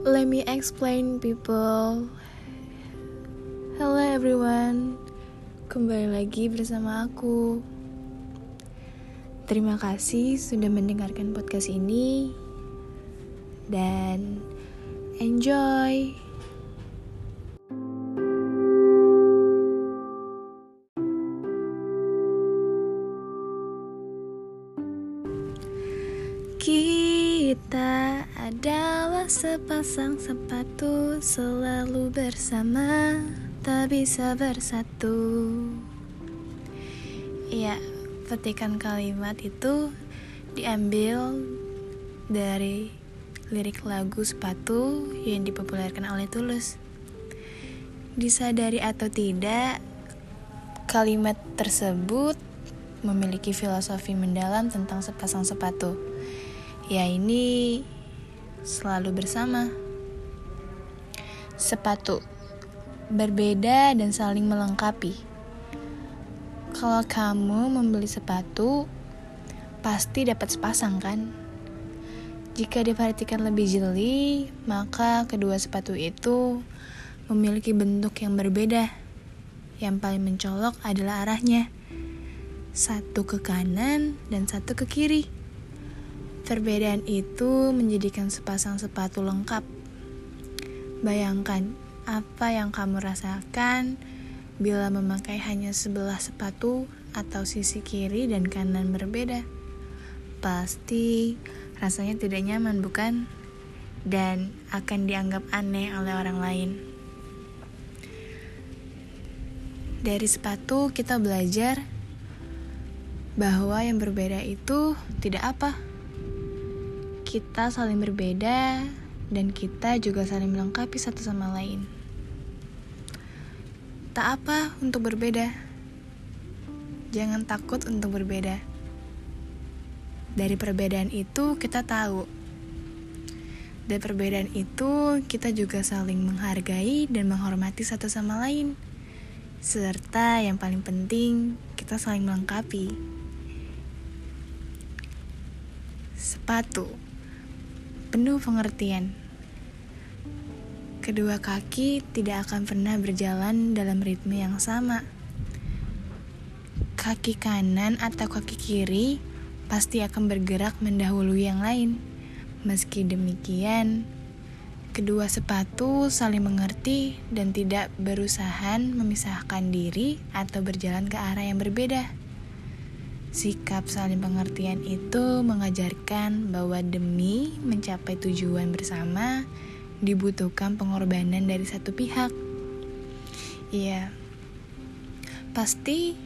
Let me explain people. Hello everyone. Kembali lagi bersama aku. Terima kasih sudah mendengarkan podcast ini. Dan enjoy sepasang sepatu selalu bersama, tak bisa bersatu. Ya, petikan kalimat itu diambil dari lirik lagu sepatu yang dipopulerkan oleh Tulus. Disadari atau tidak, kalimat tersebut memiliki filosofi mendalam tentang sepasang sepatu ya ini selalu bersama. Sepatu berbeda dan saling melengkapi. Kalau kamu membeli sepatu, pasti dapat sepasang kan? Jika diperhatikan lebih jeli, maka kedua sepatu itu memiliki bentuk yang berbeda. Yang paling mencolok adalah arahnya. Satu ke kanan dan satu ke kiri. Perbedaan itu menjadikan sepasang sepatu lengkap. Bayangkan apa yang kamu rasakan bila memakai hanya sebelah sepatu atau sisi kiri dan kanan berbeda. Pasti rasanya tidak nyaman, bukan? Dan akan dianggap aneh oleh orang lain. Dari sepatu, kita belajar bahwa yang berbeda itu tidak apa kita saling berbeda dan kita juga saling melengkapi satu sama lain. Tak apa untuk berbeda. Jangan takut untuk berbeda. Dari perbedaan itu kita tahu. Dari perbedaan itu kita juga saling menghargai dan menghormati satu sama lain. Serta yang paling penting, kita saling melengkapi. Sepatu penuh pengertian. Kedua kaki tidak akan pernah berjalan dalam ritme yang sama. Kaki kanan atau kaki kiri pasti akan bergerak mendahului yang lain. Meski demikian, kedua sepatu saling mengerti dan tidak berusaha memisahkan diri atau berjalan ke arah yang berbeda. Sikap saling pengertian itu mengajarkan bahwa demi mencapai tujuan bersama dibutuhkan pengorbanan dari satu pihak. Iya, pasti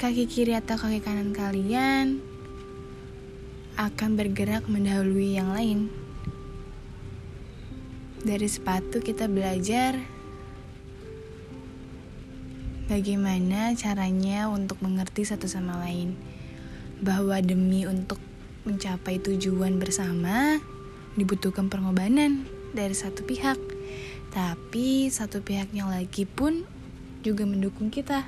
kaki kiri atau kaki kanan kalian akan bergerak mendahului yang lain. Dari sepatu kita belajar bagaimana caranya untuk mengerti satu sama lain, bahwa demi untuk mencapai tujuan bersama dibutuhkan pengorbanan dari satu pihak, tapi satu pihaknya lagi pun juga mendukung kita.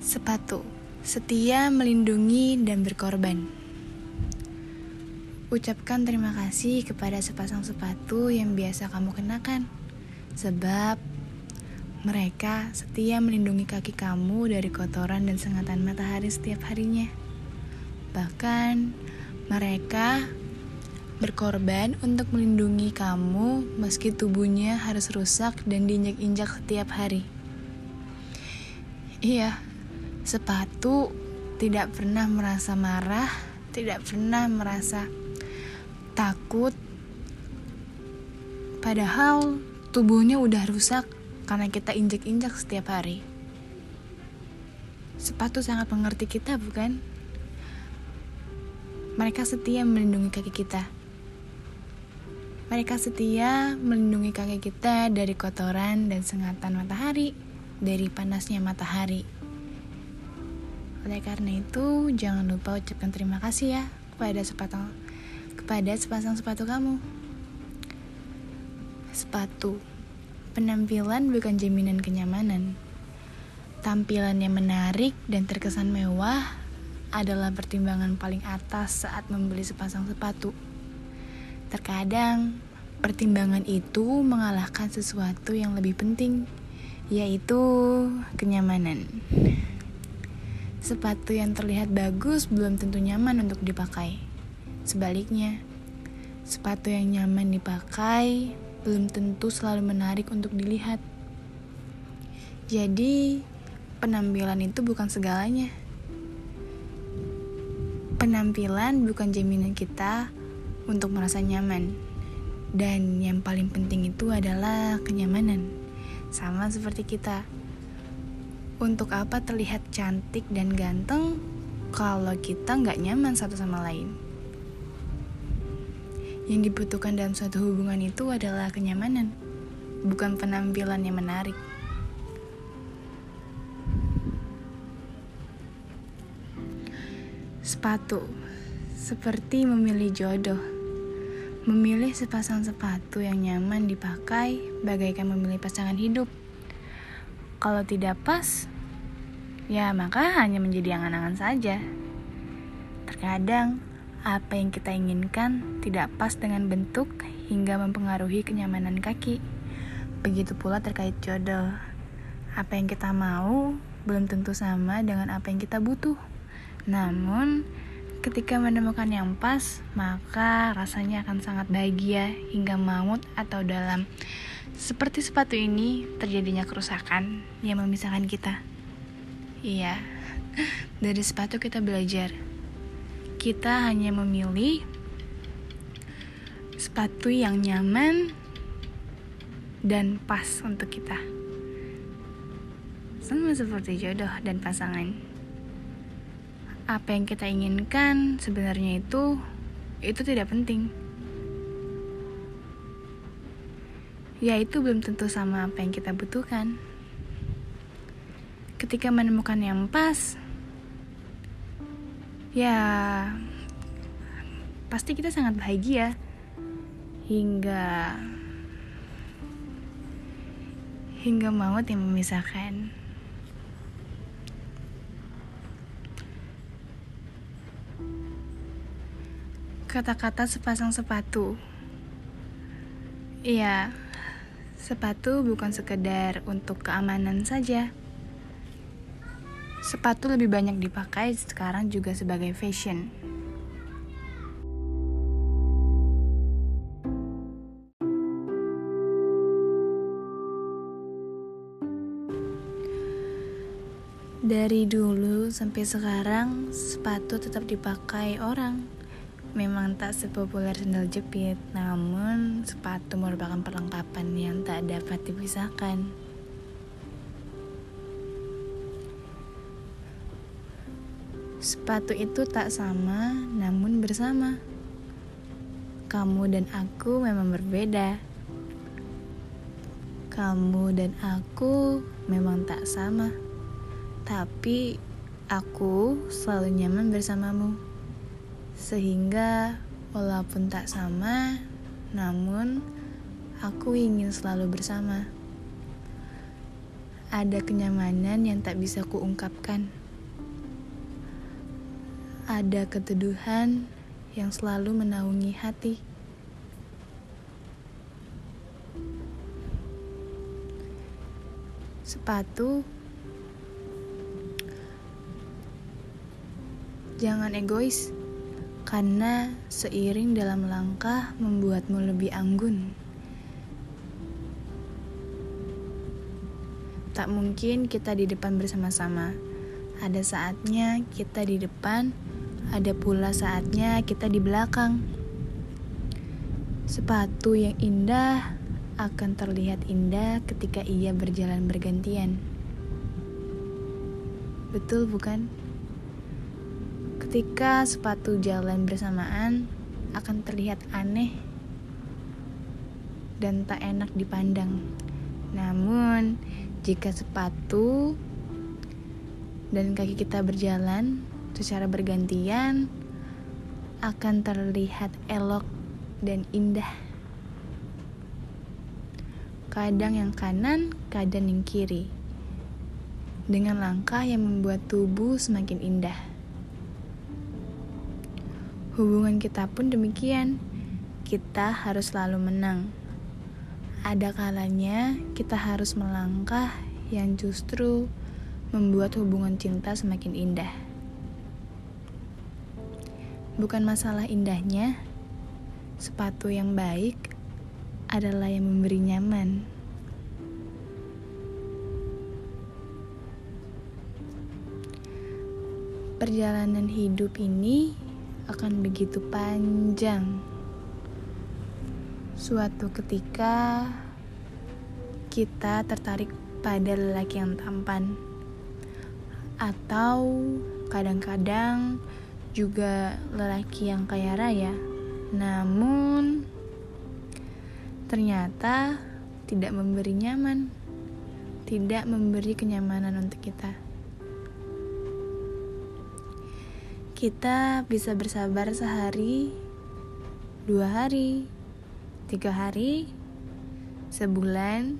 Sepatu setia melindungi dan berkorban. Ucapkan terima kasih kepada sepasang sepatu yang biasa kamu kenakan, sebab mereka setia melindungi kaki kamu dari kotoran dan sengatan matahari setiap harinya. Bahkan, mereka berkorban untuk melindungi kamu meski tubuhnya harus rusak dan diinjak-injak setiap hari. Iya, sepatu tidak pernah merasa marah, tidak pernah merasa takut. Padahal tubuhnya udah rusak karena kita injak-injak setiap hari. Sepatu sangat mengerti kita, bukan? Mereka setia melindungi kaki kita. Mereka setia melindungi kaki kita dari kotoran dan sengatan matahari, dari panasnya matahari. Oleh karena itu, jangan lupa ucapkan terima kasih ya kepada sepatu kepada sepasang sepatu kamu. Sepatu Penampilan bukan jaminan kenyamanan. Tampilan yang menarik dan terkesan mewah adalah pertimbangan paling atas saat membeli sepasang sepatu. Terkadang, pertimbangan itu mengalahkan sesuatu yang lebih penting, yaitu kenyamanan. Sepatu yang terlihat bagus belum tentu nyaman untuk dipakai. Sebaliknya, sepatu yang nyaman dipakai belum tentu selalu menarik untuk dilihat. Jadi, penampilan itu bukan segalanya. Penampilan bukan jaminan kita untuk merasa nyaman. Dan yang paling penting itu adalah kenyamanan. Sama seperti kita. Untuk apa terlihat cantik dan ganteng kalau kita nggak nyaman satu sama lain? Yang dibutuhkan dalam suatu hubungan itu adalah kenyamanan, bukan penampilan yang menarik. Sepatu seperti memilih jodoh. Memilih sepasang sepatu yang nyaman dipakai bagaikan memilih pasangan hidup. Kalau tidak pas, ya maka hanya menjadi angan-angan saja. Terkadang, apa yang kita inginkan tidak pas dengan bentuk hingga mempengaruhi kenyamanan kaki. Begitu pula terkait jodoh. Apa yang kita mau belum tentu sama dengan apa yang kita butuh. Namun, ketika menemukan yang pas, maka rasanya akan sangat bahagia hingga maut atau dalam seperti sepatu ini terjadinya kerusakan yang memisahkan kita. Iya, dari sepatu kita belajar. Kita hanya memilih sepatu yang nyaman dan pas untuk kita. Sama seperti jodoh dan pasangan apa yang kita inginkan sebenarnya itu itu tidak penting. Ya itu belum tentu sama apa yang kita butuhkan. Ketika menemukan yang pas, ya pasti kita sangat bahagia hingga hingga maut yang memisahkan. Kata-kata sepasang sepatu. Iya, sepatu bukan sekedar untuk keamanan saja. Sepatu lebih banyak dipakai sekarang juga sebagai fashion. Dari dulu sampai sekarang, sepatu tetap dipakai orang memang tak sepopuler sendal jepit, namun sepatu merupakan perlengkapan yang tak dapat dipisahkan. Sepatu itu tak sama, namun bersama. Kamu dan aku memang berbeda. Kamu dan aku memang tak sama, tapi aku selalu nyaman bersamamu. Sehingga walaupun tak sama, namun aku ingin selalu bersama. Ada kenyamanan yang tak bisa kuungkapkan. Ada keteduhan yang selalu menaungi hati. Sepatu Jangan egois karena seiring dalam langkah membuatmu lebih anggun. Tak mungkin kita di depan bersama-sama. Ada saatnya kita di depan, ada pula saatnya kita di belakang. Sepatu yang indah akan terlihat indah ketika ia berjalan bergantian. Betul, bukan? Ketika sepatu jalan bersamaan, akan terlihat aneh dan tak enak dipandang. Namun, jika sepatu dan kaki kita berjalan secara bergantian, akan terlihat elok dan indah. Kadang yang kanan, kadang yang kiri, dengan langkah yang membuat tubuh semakin indah. Hubungan kita pun demikian. Kita harus selalu menang. Ada kalanya kita harus melangkah yang justru membuat hubungan cinta semakin indah. Bukan masalah indahnya, sepatu yang baik adalah yang memberi nyaman. Perjalanan hidup ini akan begitu panjang. Suatu ketika kita tertarik pada lelaki yang tampan, atau kadang-kadang juga lelaki yang kaya raya, namun ternyata tidak memberi nyaman, tidak memberi kenyamanan untuk kita. Kita bisa bersabar sehari, dua hari, tiga hari, sebulan,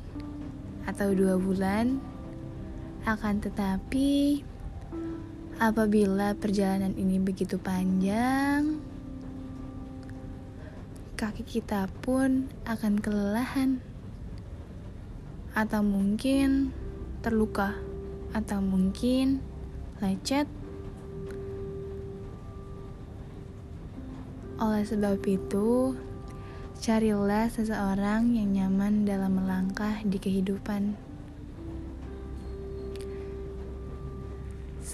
atau dua bulan. Akan tetapi, apabila perjalanan ini begitu panjang, kaki kita pun akan kelelahan, atau mungkin terluka, atau mungkin lecet. Oleh sebab itu, Carilah seseorang yang nyaman dalam melangkah di kehidupan.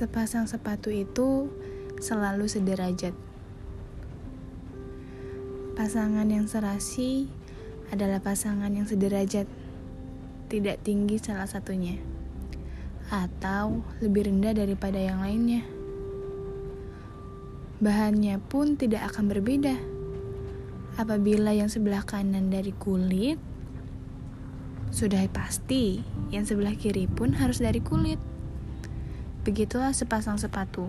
Sepasang sepatu itu selalu sederajat. Pasangan yang serasi adalah pasangan yang sederajat, tidak tinggi salah satunya, atau lebih rendah daripada yang lainnya. Bahannya pun tidak akan berbeda Apabila yang sebelah kanan dari kulit, sudah pasti yang sebelah kiri pun harus dari kulit. Begitulah sepasang sepatu.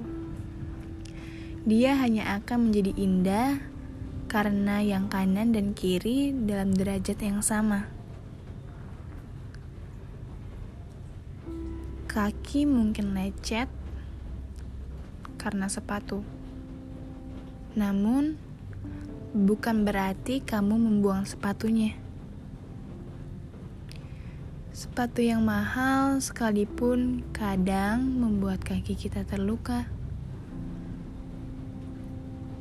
Dia hanya akan menjadi indah karena yang kanan dan kiri dalam derajat yang sama. Kaki mungkin lecet karena sepatu. Namun, bukan berarti kamu membuang sepatunya. Sepatu yang mahal sekalipun kadang membuat kaki kita terluka.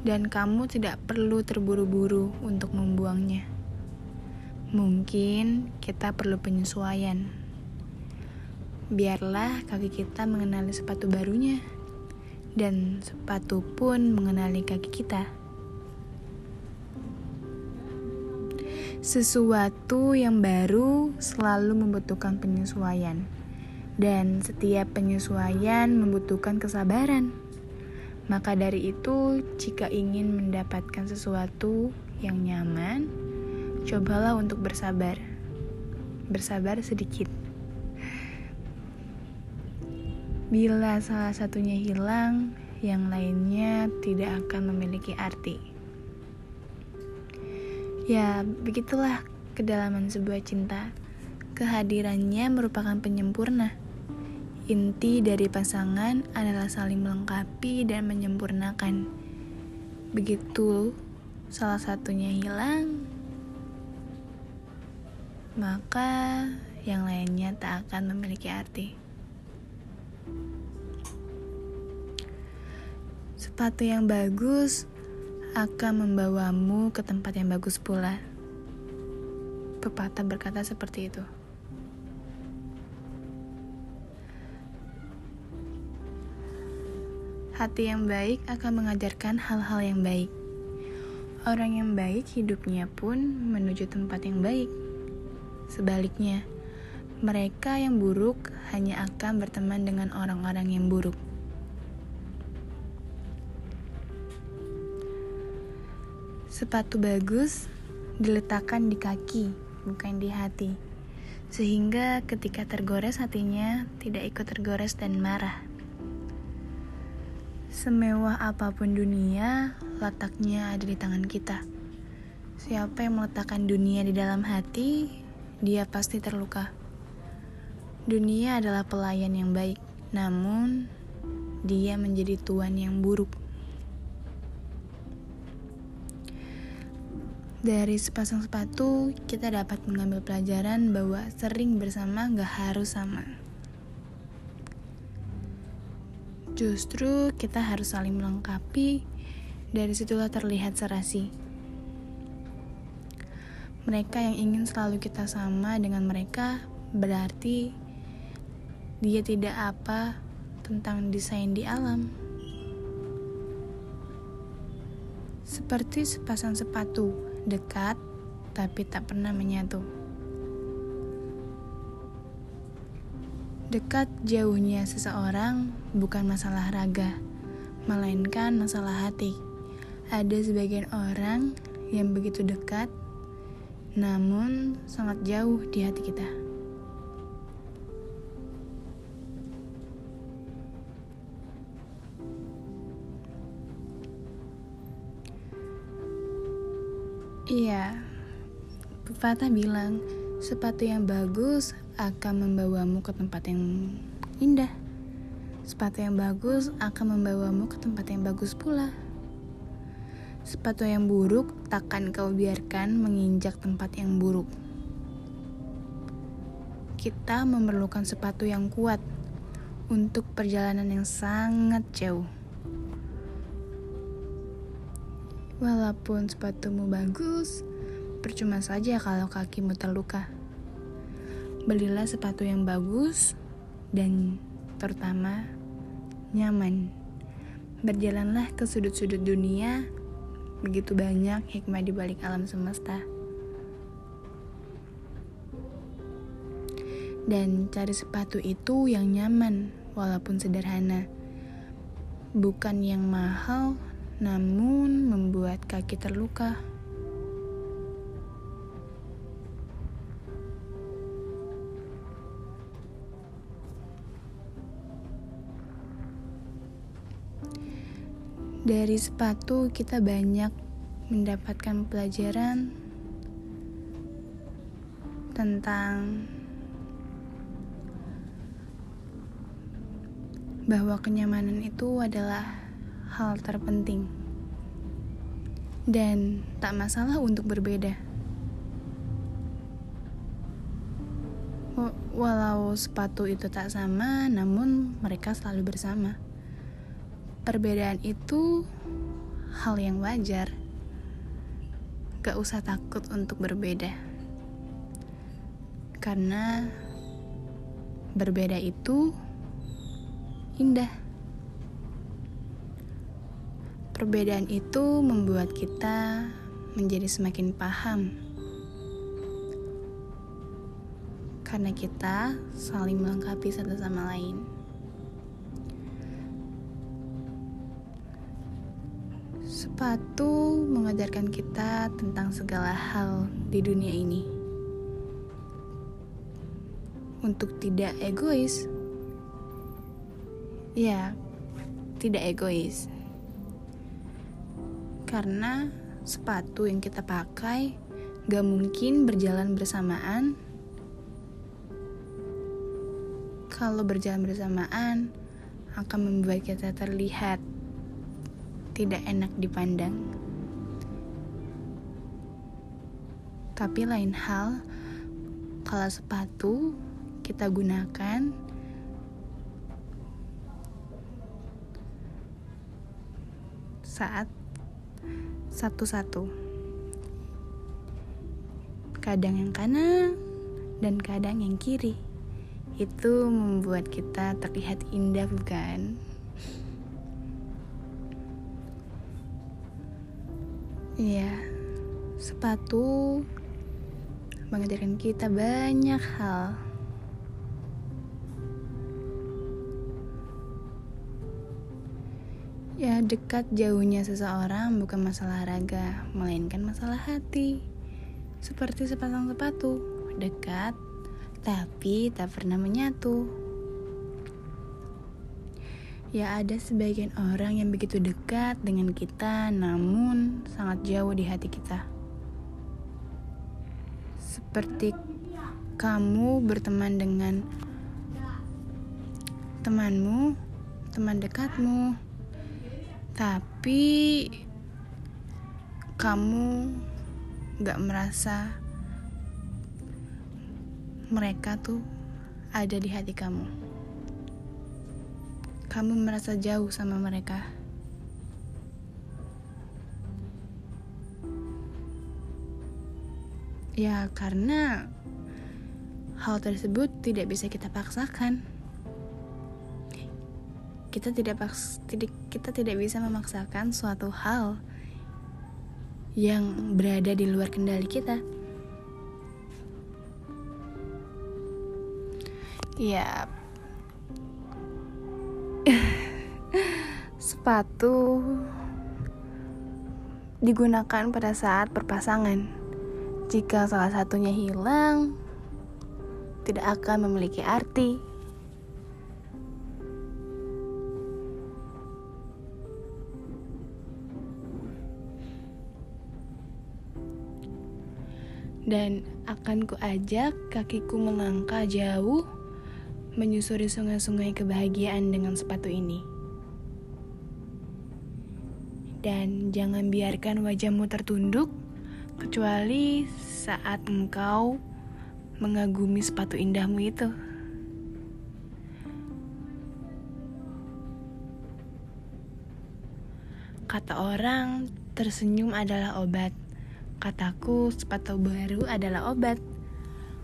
Dan kamu tidak perlu terburu-buru untuk membuangnya. Mungkin kita perlu penyesuaian. Biarlah kaki kita mengenali sepatu barunya, dan sepatu pun mengenali kaki kita. Sesuatu yang baru selalu membutuhkan penyesuaian, dan setiap penyesuaian membutuhkan kesabaran. Maka dari itu, jika ingin mendapatkan sesuatu yang nyaman, cobalah untuk bersabar. Bersabar sedikit. Bila salah satunya hilang, yang lainnya tidak akan memiliki arti. Ya, begitulah kedalaman sebuah cinta. Kehadirannya merupakan penyempurna. Inti dari pasangan adalah saling melengkapi dan menyempurnakan. Begitu salah satunya hilang, maka yang lainnya tak akan memiliki arti. Sepatu yang bagus akan membawamu ke tempat yang bagus pula. Pepatah berkata seperti itu. Hati yang baik akan mengajarkan hal-hal yang baik. Orang yang baik hidupnya pun menuju tempat yang baik. Sebaliknya, mereka yang buruk hanya akan berteman dengan orang-orang yang buruk. Sepatu bagus diletakkan di kaki, bukan di hati. Sehingga ketika tergores hatinya, tidak ikut tergores dan marah. Semewah apa pun dunia, letaknya ada di tangan kita. Siapa yang meletakkan dunia di dalam hati, dia pasti terluka. Dunia adalah pelayan yang baik, namun dia menjadi tuan yang buruk. Dari sepasang sepatu, kita dapat mengambil pelajaran bahwa sering bersama gak harus sama. Justru kita harus saling melengkapi, dari situlah terlihat serasi. Mereka yang ingin selalu kita sama dengan mereka berarti dia tidak apa tentang desain di alam. Seperti sepasang sepatu dekat tapi tak pernah menyatu. Dekat jauhnya seseorang bukan masalah raga, melainkan masalah hati. Ada sebagian orang yang begitu dekat, namun sangat jauh di hati kita. Iya, pepatah bilang sepatu yang bagus akan membawamu ke tempat yang indah. Sepatu yang bagus akan membawamu ke tempat yang bagus pula. Sepatu yang buruk takkan kau biarkan menginjak tempat yang buruk. Kita memerlukan sepatu yang kuat untuk perjalanan yang sangat jauh. Walaupun sepatumu bagus, percuma saja kalau kakimu terluka. Belilah sepatu yang bagus dan terutama nyaman. Berjalanlah ke sudut-sudut dunia, begitu banyak hikmah di balik alam semesta. Dan cari sepatu itu yang nyaman, walaupun sederhana. Bukan yang mahal namun membuat kaki terluka. Dari sepatu, kita banyak mendapatkan pelajaran tentang bahwa kenyamanan itu adalah hal terpenting, dan tak masalah untuk berbeda. Walau sepatu itu tak sama, namun mereka selalu bersama. Perbedaan itu hal yang wajar. Gak usah takut untuk berbeda, karena berbeda itu indah. Perbedaan itu membuat kita menjadi semakin paham, karena kita saling melengkapi satu sama lain. Sepatu mengajarkan kita tentang segala hal di dunia ini. Untuk tidak egois, ya, tidak egois karena sepatu yang kita pakai gak mungkin berjalan bersamaan. Kalau berjalan bersamaan akan membuat kita terlihat tidak enak dipandang. Tapi lain hal kalau sepatu kita gunakan saat satu-satu. Kadang yang kanan dan kadang yang kiri. Itu membuat kita terlihat indah, bukan? Iya, sepatu mengajarkan kita banyak hal. Ya, dekat jauhnya seseorang bukan masalah raga, melainkan masalah hati. Seperti sepasang sepatu, dekat tapi tak pernah menyatu. Ya, ada sebagian orang yang begitu dekat dengan kita, namun sangat jauh di hati kita. Seperti kamu berteman dengan temanmu, teman dekatmu tapi kamu gak merasa mereka tuh ada di hati kamu. Kamu merasa jauh sama mereka. Ya, karena hal tersebut tidak bisa kita paksakan. Kita tidak paks, tidak kita tidak bisa memaksakan suatu hal yang berada di luar kendali kita. Ya. Sepatu digunakan pada saat berpasangan. Jika salah satunya hilang, tidak akan memiliki arti. Dan akan kuajak kakiku melangkah jauh menyusuri sungai-sungai kebahagiaan dengan sepatu ini. Dan jangan biarkan wajahmu tertunduk, kecuali saat engkau mengagumi sepatu indahmu itu. Kata orang, tersenyum adalah obat. Kataku, sepatu baru adalah obat.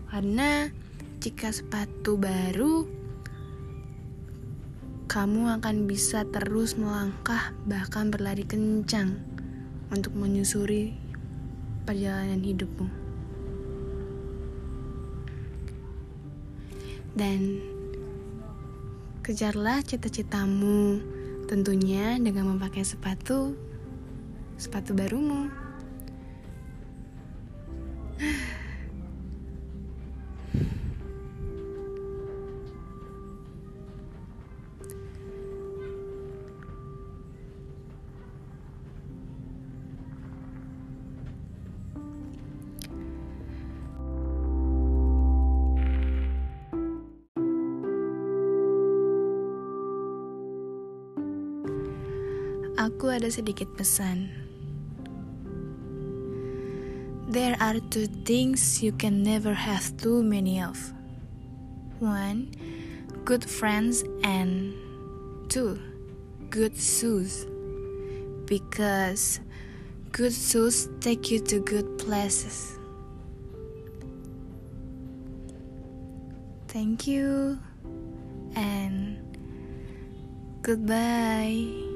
Karena jika sepatu baru, kamu akan bisa terus melangkah, bahkan berlari kencang untuk menyusuri perjalanan hidupmu. Dan kejarlah cita-citamu, tentunya dengan memakai sepatu sepatu barumu. Aku ada sedikit pesan. There are two things you can never have too many of. One, good friends, and two, good shoes. Because good shoes take you to good places. Thank you and goodbye.